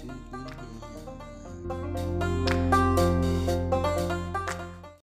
to the end.